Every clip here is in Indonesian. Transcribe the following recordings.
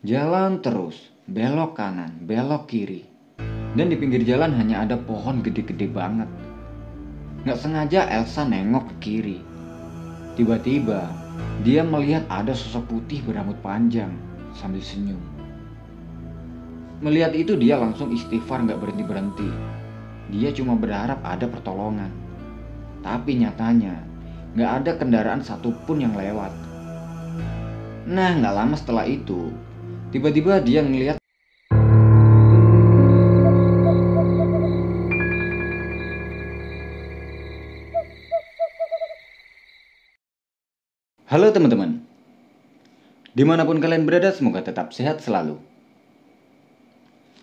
Jalan terus, belok kanan, belok kiri. Dan di pinggir jalan hanya ada pohon gede-gede banget. Nggak sengaja Elsa nengok ke kiri. Tiba-tiba, dia melihat ada sosok putih berambut panjang sambil senyum. Melihat itu dia langsung istighfar nggak berhenti-berhenti. Dia cuma berharap ada pertolongan. Tapi nyatanya, nggak ada kendaraan satupun yang lewat. Nah, nggak lama setelah itu, Tiba-tiba dia ngeliat Halo teman-teman. Di mana pun kalian berada semoga tetap sehat selalu.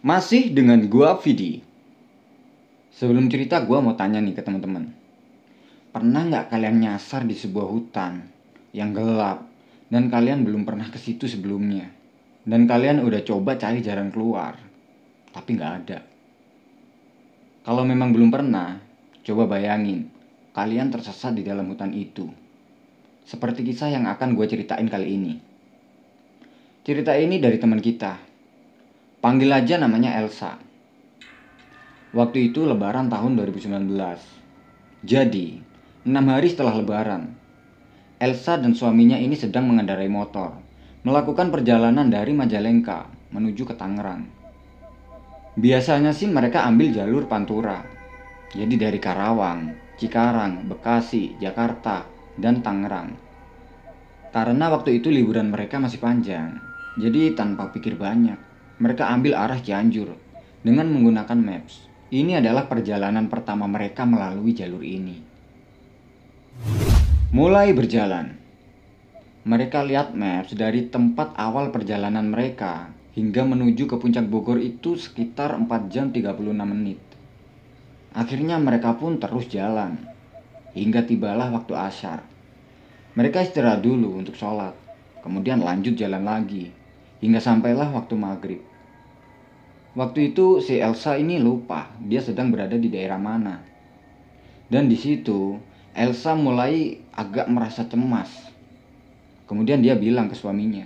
Masih dengan gua Vidi. Sebelum cerita gua mau tanya nih ke teman-teman. Pernah nggak kalian nyasar di sebuah hutan yang gelap dan kalian belum pernah ke situ sebelumnya? Dan kalian udah coba cari jalan keluar, tapi nggak ada. Kalau memang belum pernah, coba bayangin, kalian tersesat di dalam hutan itu. Seperti kisah yang akan gue ceritain kali ini. Cerita ini dari teman kita. Panggil aja namanya Elsa. Waktu itu lebaran tahun 2019. Jadi, enam hari setelah lebaran, Elsa dan suaminya ini sedang mengendarai motor melakukan perjalanan dari Majalengka menuju ke Tangerang. Biasanya sih mereka ambil jalur Pantura. Jadi dari Karawang, Cikarang, Bekasi, Jakarta, dan Tangerang. Karena waktu itu liburan mereka masih panjang, jadi tanpa pikir banyak, mereka ambil arah Cianjur dengan menggunakan maps. Ini adalah perjalanan pertama mereka melalui jalur ini. Mulai berjalan, mereka lihat maps dari tempat awal perjalanan mereka hingga menuju ke puncak Bogor itu sekitar 4 jam 36 menit. Akhirnya mereka pun terus jalan hingga tibalah waktu asyar. Mereka istirahat dulu untuk sholat, kemudian lanjut jalan lagi hingga sampailah waktu maghrib. Waktu itu si Elsa ini lupa dia sedang berada di daerah mana. Dan di situ Elsa mulai agak merasa cemas Kemudian dia bilang ke suaminya,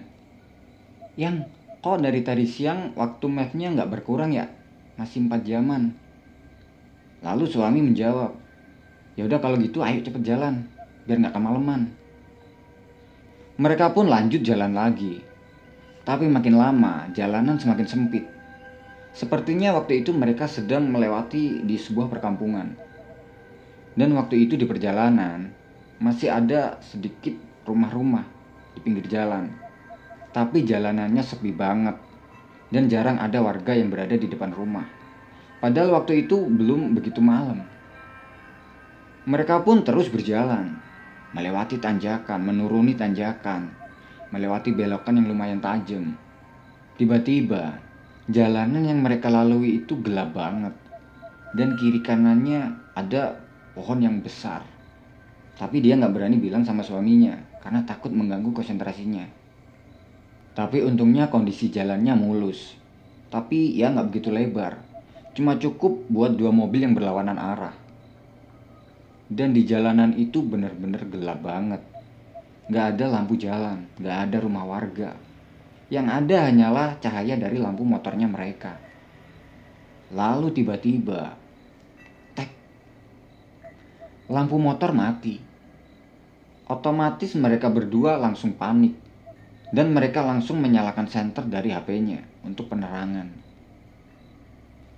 Yang, kok dari tadi siang waktu mapnya nggak berkurang ya? Masih empat jaman. Lalu suami menjawab, Ya udah kalau gitu ayo cepet jalan, biar nggak kemalaman. Mereka pun lanjut jalan lagi. Tapi makin lama, jalanan semakin sempit. Sepertinya waktu itu mereka sedang melewati di sebuah perkampungan. Dan waktu itu di perjalanan, masih ada sedikit rumah-rumah di pinggir jalan. Tapi jalanannya sepi banget dan jarang ada warga yang berada di depan rumah. Padahal waktu itu belum begitu malam. Mereka pun terus berjalan, melewati tanjakan, menuruni tanjakan, melewati belokan yang lumayan tajam. Tiba-tiba, jalanan yang mereka lalui itu gelap banget. Dan kiri kanannya ada pohon yang besar. Tapi dia nggak berani bilang sama suaminya karena takut mengganggu konsentrasinya. Tapi untungnya kondisi jalannya mulus. Tapi ya nggak begitu lebar. Cuma cukup buat dua mobil yang berlawanan arah. Dan di jalanan itu bener-bener gelap banget. Gak ada lampu jalan, gak ada rumah warga. Yang ada hanyalah cahaya dari lampu motornya mereka. Lalu tiba-tiba, tek, lampu motor mati otomatis mereka berdua langsung panik dan mereka langsung menyalakan senter dari HP-nya untuk penerangan.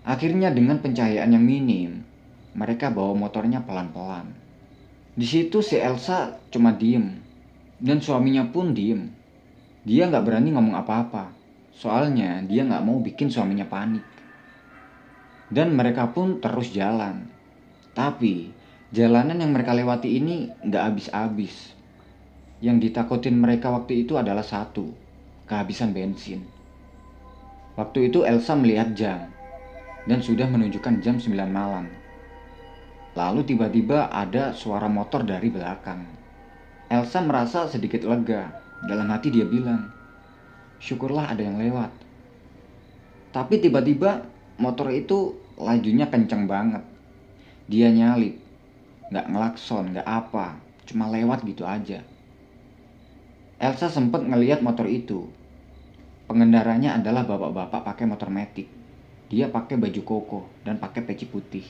Akhirnya dengan pencahayaan yang minim, mereka bawa motornya pelan-pelan. Di situ si Elsa cuma diem dan suaminya pun diem. Dia nggak berani ngomong apa-apa, soalnya dia nggak mau bikin suaminya panik. Dan mereka pun terus jalan. Tapi Jalanan yang mereka lewati ini nggak habis-habis. Yang ditakutin mereka waktu itu adalah satu, kehabisan bensin. Waktu itu Elsa melihat jam dan sudah menunjukkan jam 9 malam. Lalu tiba-tiba ada suara motor dari belakang. Elsa merasa sedikit lega. Dalam hati dia bilang, syukurlah ada yang lewat. Tapi tiba-tiba motor itu lajunya kencang banget. Dia nyalip nggak ngelakson, nggak apa, cuma lewat gitu aja. Elsa sempat ngeliat motor itu. Pengendaranya adalah bapak-bapak pakai motor metik. Dia pakai baju koko dan pakai peci putih.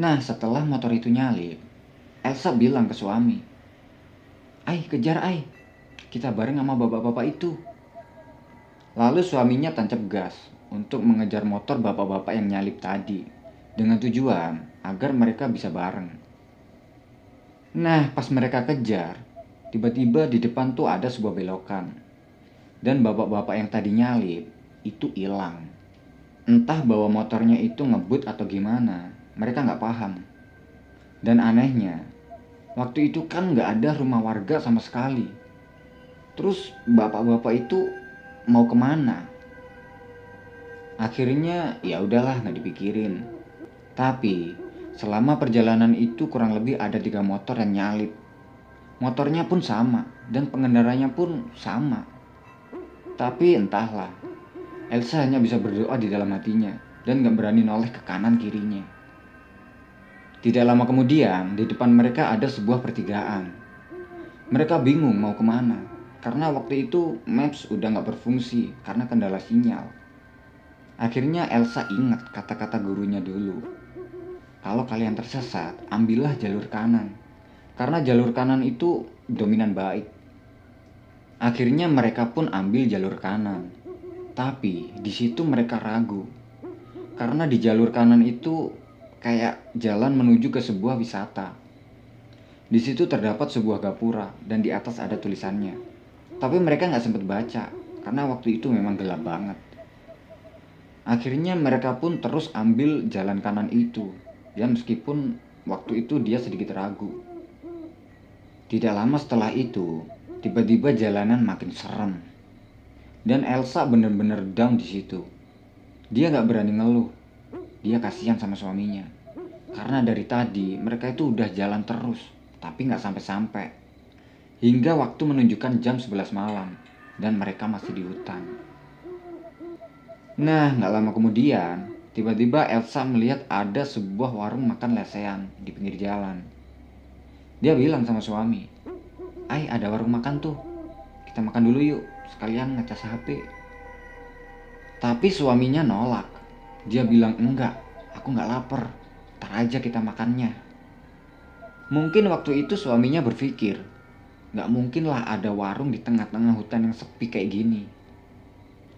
Nah, setelah motor itu nyalip, Elsa bilang ke suami, Ai, kejar Ai. Kita bareng sama bapak-bapak itu. Lalu suaminya tancap gas untuk mengejar motor bapak-bapak yang nyalip tadi dengan tujuan agar mereka bisa bareng. Nah, pas mereka kejar, tiba-tiba di depan tuh ada sebuah belokan dan bapak-bapak yang tadi nyalip itu hilang. Entah bawa motornya itu ngebut atau gimana, mereka nggak paham. Dan anehnya, waktu itu kan nggak ada rumah warga sama sekali. Terus bapak-bapak itu mau ke mana? Akhirnya ya udahlah nggak dipikirin. Tapi selama perjalanan itu kurang lebih ada tiga motor yang nyalip. Motornya pun sama dan pengendaranya pun sama. Tapi entahlah, Elsa hanya bisa berdoa di dalam hatinya dan gak berani noleh ke kanan kirinya. Tidak lama kemudian, di depan mereka ada sebuah pertigaan. Mereka bingung mau ke mana, karena waktu itu Maps udah gak berfungsi karena kendala sinyal. Akhirnya Elsa ingat kata-kata gurunya dulu. Kalau kalian tersesat, ambillah jalur kanan. Karena jalur kanan itu dominan baik. Akhirnya mereka pun ambil jalur kanan. Tapi di situ mereka ragu. Karena di jalur kanan itu kayak jalan menuju ke sebuah wisata. Di situ terdapat sebuah gapura dan di atas ada tulisannya. Tapi mereka nggak sempat baca karena waktu itu memang gelap banget. Akhirnya mereka pun terus ambil jalan kanan itu. Ya meskipun waktu itu dia sedikit ragu. Tidak lama setelah itu, Tiba-tiba jalanan makin serem. Dan Elsa bener-bener down di situ. Dia gak berani ngeluh. Dia kasihan sama suaminya. Karena dari tadi mereka itu udah jalan terus, tapi gak sampai-sampai. Hingga waktu menunjukkan jam 11 malam dan mereka masih di hutan. Nah, gak lama kemudian, tiba-tiba Elsa melihat ada sebuah warung makan lesehan di pinggir jalan. Dia bilang sama suami, Ay ada warung makan tuh. Kita makan dulu yuk sekalian ngecas HP tapi suaminya nolak. Dia bilang enggak aku nggak lapar. Ntar aja kita makannya. Mungkin waktu itu suaminya berpikir nggak mungkin lah ada warung di tengah-tengah hutan yang sepi kayak gini.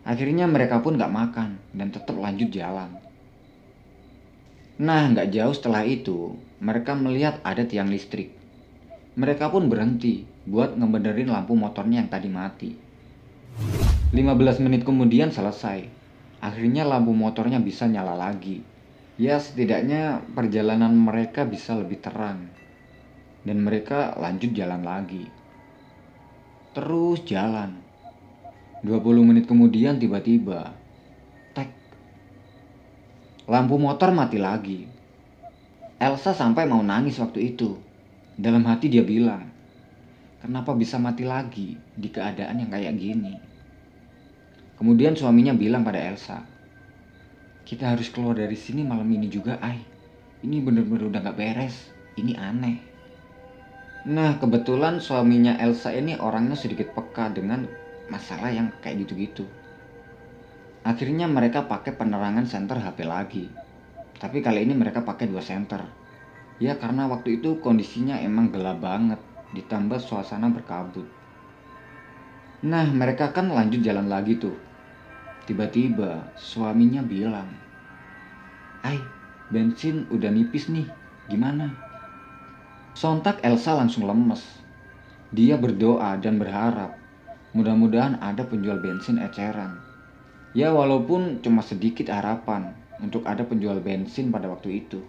Akhirnya mereka pun nggak makan dan tetap lanjut jalan Nah, nggak jauh setelah itu, mereka melihat ada tiang listrik. Mereka pun berhenti buat ngebenerin lampu motornya yang tadi mati. 15 menit kemudian selesai. Akhirnya lampu motornya bisa nyala lagi. Ya setidaknya perjalanan mereka bisa lebih terang. Dan mereka lanjut jalan lagi. Terus jalan. 20 menit kemudian tiba-tiba. Lampu motor mati lagi. Elsa sampai mau nangis waktu itu. Dalam hati dia bilang, kenapa bisa mati lagi di keadaan yang kayak gini? Kemudian suaminya bilang pada Elsa, kita harus keluar dari sini malam ini juga, ay. Ini bener-bener udah gak beres. Ini aneh. Nah, kebetulan suaminya Elsa ini orangnya sedikit peka dengan masalah yang kayak gitu-gitu. Akhirnya mereka pakai penerangan senter HP lagi. Tapi kali ini mereka pakai dua senter Ya karena waktu itu kondisinya emang gelap banget, ditambah suasana berkabut. Nah mereka kan lanjut jalan lagi tuh. Tiba-tiba suaminya bilang, Ay, bensin udah nipis nih, gimana? Sontak Elsa langsung lemes. Dia berdoa dan berharap mudah-mudahan ada penjual bensin eceran. Ya walaupun cuma sedikit harapan untuk ada penjual bensin pada waktu itu.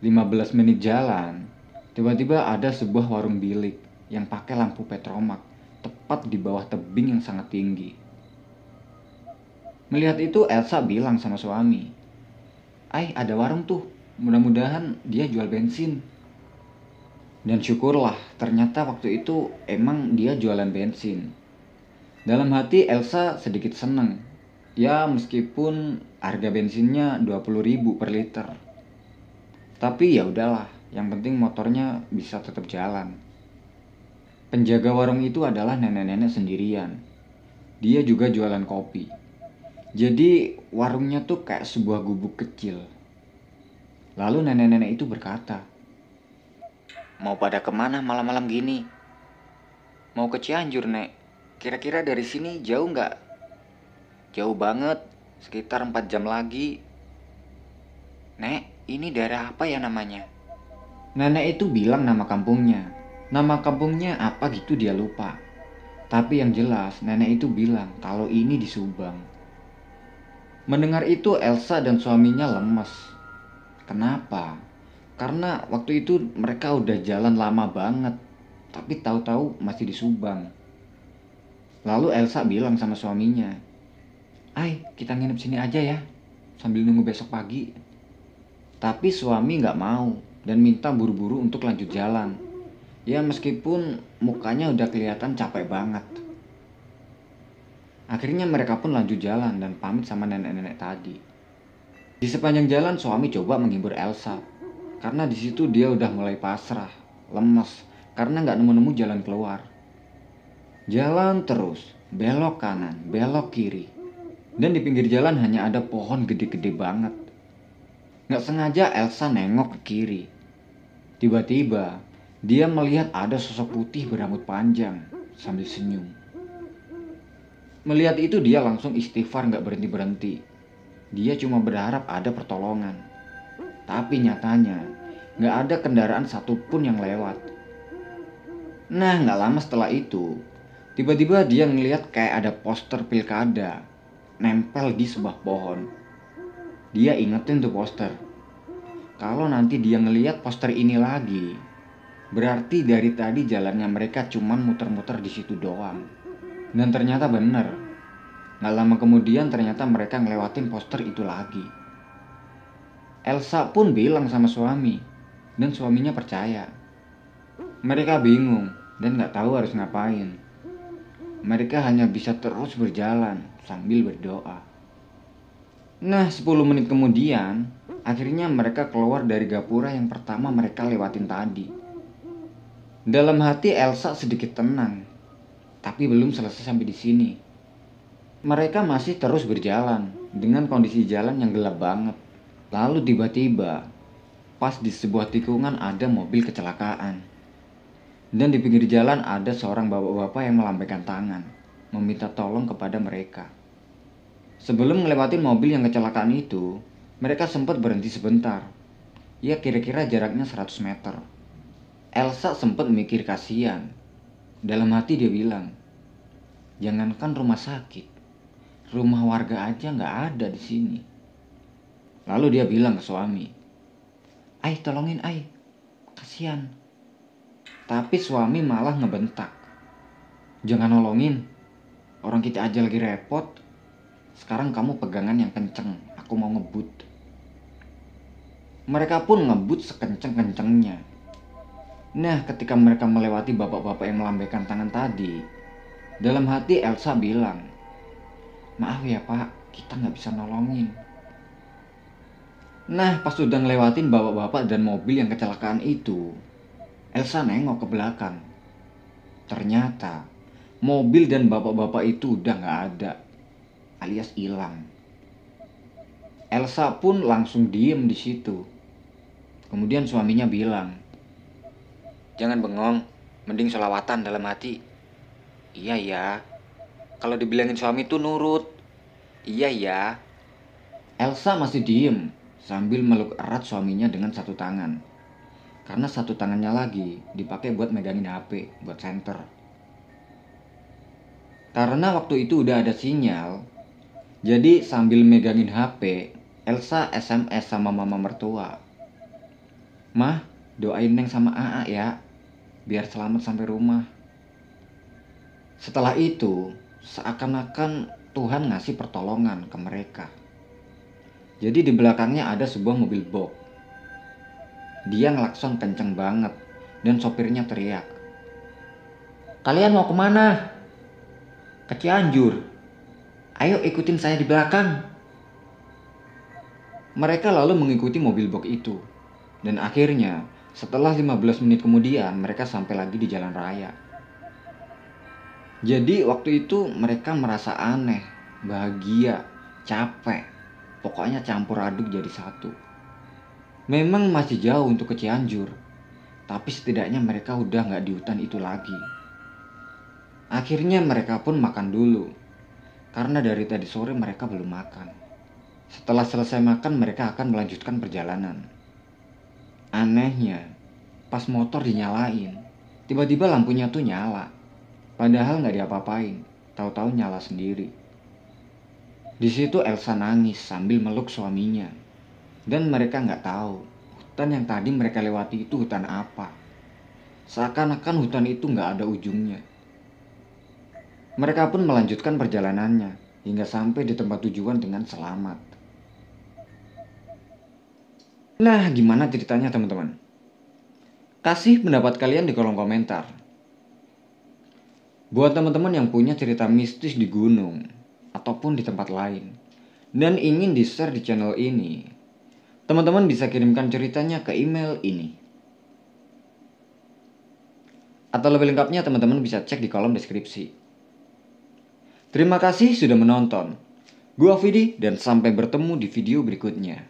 15 menit jalan, tiba-tiba ada sebuah warung bilik yang pakai lampu petromak tepat di bawah tebing yang sangat tinggi. Melihat itu Elsa bilang sama suami, Ay ada warung tuh, mudah-mudahan dia jual bensin. Dan syukurlah ternyata waktu itu emang dia jualan bensin. Dalam hati Elsa sedikit seneng. Ya meskipun harga bensinnya 20 ribu per liter. Tapi ya udahlah, yang penting motornya bisa tetap jalan. Penjaga warung itu adalah nenek-nenek sendirian. Dia juga jualan kopi. Jadi warungnya tuh kayak sebuah gubuk kecil. Lalu nenek-nenek itu berkata, Mau pada ke mana malam-malam gini? Mau ke Cianjur, Nek. Kira-kira dari sini jauh nggak? Jauh banget, sekitar 4 jam lagi. Nek, ini daerah apa ya namanya? Nenek itu bilang nama kampungnya. Nama kampungnya apa gitu dia lupa. Tapi yang jelas nenek itu bilang kalau ini di Subang. Mendengar itu Elsa dan suaminya lemes. Kenapa? Karena waktu itu mereka udah jalan lama banget. Tapi tahu-tahu masih di Subang. Lalu Elsa bilang sama suaminya, Ay, kita nginep sini aja ya, sambil nunggu besok pagi. Tapi suami nggak mau dan minta buru-buru untuk lanjut jalan. Ya meskipun mukanya udah kelihatan capek banget. Akhirnya mereka pun lanjut jalan dan pamit sama nenek-nenek tadi. Di sepanjang jalan suami coba menghibur Elsa. Karena di situ dia udah mulai pasrah, lemes, karena nggak nemu-nemu jalan keluar. Jalan terus, belok kanan, belok kiri. Dan di pinggir jalan hanya ada pohon gede-gede banget. Nggak sengaja Elsa nengok ke kiri. Tiba-tiba dia melihat ada sosok putih berambut panjang sambil senyum. Melihat itu dia langsung istighfar nggak berhenti-berhenti. Dia cuma berharap ada pertolongan. Tapi nyatanya nggak ada kendaraan satupun yang lewat. Nah nggak lama setelah itu, tiba-tiba dia ngelihat kayak ada poster pilkada nempel di sebuah pohon. Dia ingetin tuh poster. Kalau nanti dia ngelihat poster ini lagi, Berarti dari tadi jalannya mereka cuman muter-muter di situ doang. Dan ternyata bener. Gak lama kemudian ternyata mereka ngelewatin poster itu lagi. Elsa pun bilang sama suami. Dan suaminya percaya. Mereka bingung dan gak tahu harus ngapain. Mereka hanya bisa terus berjalan sambil berdoa. Nah, 10 menit kemudian, akhirnya mereka keluar dari gapura yang pertama mereka lewatin tadi. Dalam hati Elsa sedikit tenang, tapi belum selesai sampai di sini. Mereka masih terus berjalan dengan kondisi jalan yang gelap banget. Lalu tiba-tiba, pas di sebuah tikungan ada mobil kecelakaan. Dan di pinggir jalan ada seorang bapak-bapak yang melambaikan tangan, meminta tolong kepada mereka. Sebelum melewati mobil yang kecelakaan itu, mereka sempat berhenti sebentar. Ya kira-kira jaraknya 100 meter. Elsa sempat mikir kasihan. Dalam hati dia bilang, jangankan rumah sakit, rumah warga aja nggak ada di sini. Lalu dia bilang ke suami, Ay tolongin Ay, kasihan. Tapi suami malah ngebentak. Jangan nolongin, orang kita aja lagi repot. Sekarang kamu pegangan yang kenceng, aku mau ngebut. Mereka pun ngebut sekenceng-kencengnya Nah, ketika mereka melewati bapak-bapak yang melambaikan tangan tadi, dalam hati Elsa bilang, Maaf ya pak, kita nggak bisa nolongin. Nah, pas sudah ngelewatin bapak-bapak dan mobil yang kecelakaan itu, Elsa nengok ke belakang. Ternyata, mobil dan bapak-bapak itu udah nggak ada, alias hilang. Elsa pun langsung diem di situ. Kemudian suaminya bilang, Jangan bengong, mending selawatan dalam hati. Iya ya, kalau dibilangin suami tuh nurut. Iya ya. Elsa masih diem sambil meluk erat suaminya dengan satu tangan. Karena satu tangannya lagi dipakai buat megangin HP, buat center. Karena waktu itu udah ada sinyal, jadi sambil megangin HP, Elsa SMS sama mama mertua. Mah, doain Neng sama AA ya biar selamat sampai rumah. Setelah itu, seakan-akan Tuhan ngasih pertolongan ke mereka. Jadi di belakangnya ada sebuah mobil box. Dia ngelakson kenceng banget dan sopirnya teriak. Kalian mau ke mana? Ke Cianjur. Ayo ikutin saya di belakang. Mereka lalu mengikuti mobil box itu. Dan akhirnya setelah 15 menit kemudian, mereka sampai lagi di jalan raya. Jadi waktu itu mereka merasa aneh, bahagia, capek, pokoknya campur aduk jadi satu. Memang masih jauh untuk ke Cianjur, tapi setidaknya mereka udah nggak di hutan itu lagi. Akhirnya mereka pun makan dulu, karena dari tadi sore mereka belum makan. Setelah selesai makan, mereka akan melanjutkan perjalanan. Anehnya, pas motor dinyalain, tiba-tiba lampunya tuh nyala. Padahal nggak diapa-apain, tahu-tahu nyala sendiri. Di situ Elsa nangis sambil meluk suaminya. Dan mereka nggak tahu hutan yang tadi mereka lewati itu hutan apa. Seakan-akan hutan itu nggak ada ujungnya. Mereka pun melanjutkan perjalanannya hingga sampai di tempat tujuan dengan selamat. Nah, gimana ceritanya teman-teman? Kasih pendapat kalian di kolom komentar. Buat teman-teman yang punya cerita mistis di gunung ataupun di tempat lain dan ingin di-share di channel ini, Teman-teman bisa kirimkan ceritanya ke email ini. Atau lebih lengkapnya teman-teman bisa cek di kolom deskripsi. Terima kasih sudah menonton. Gua Vidi dan sampai bertemu di video berikutnya.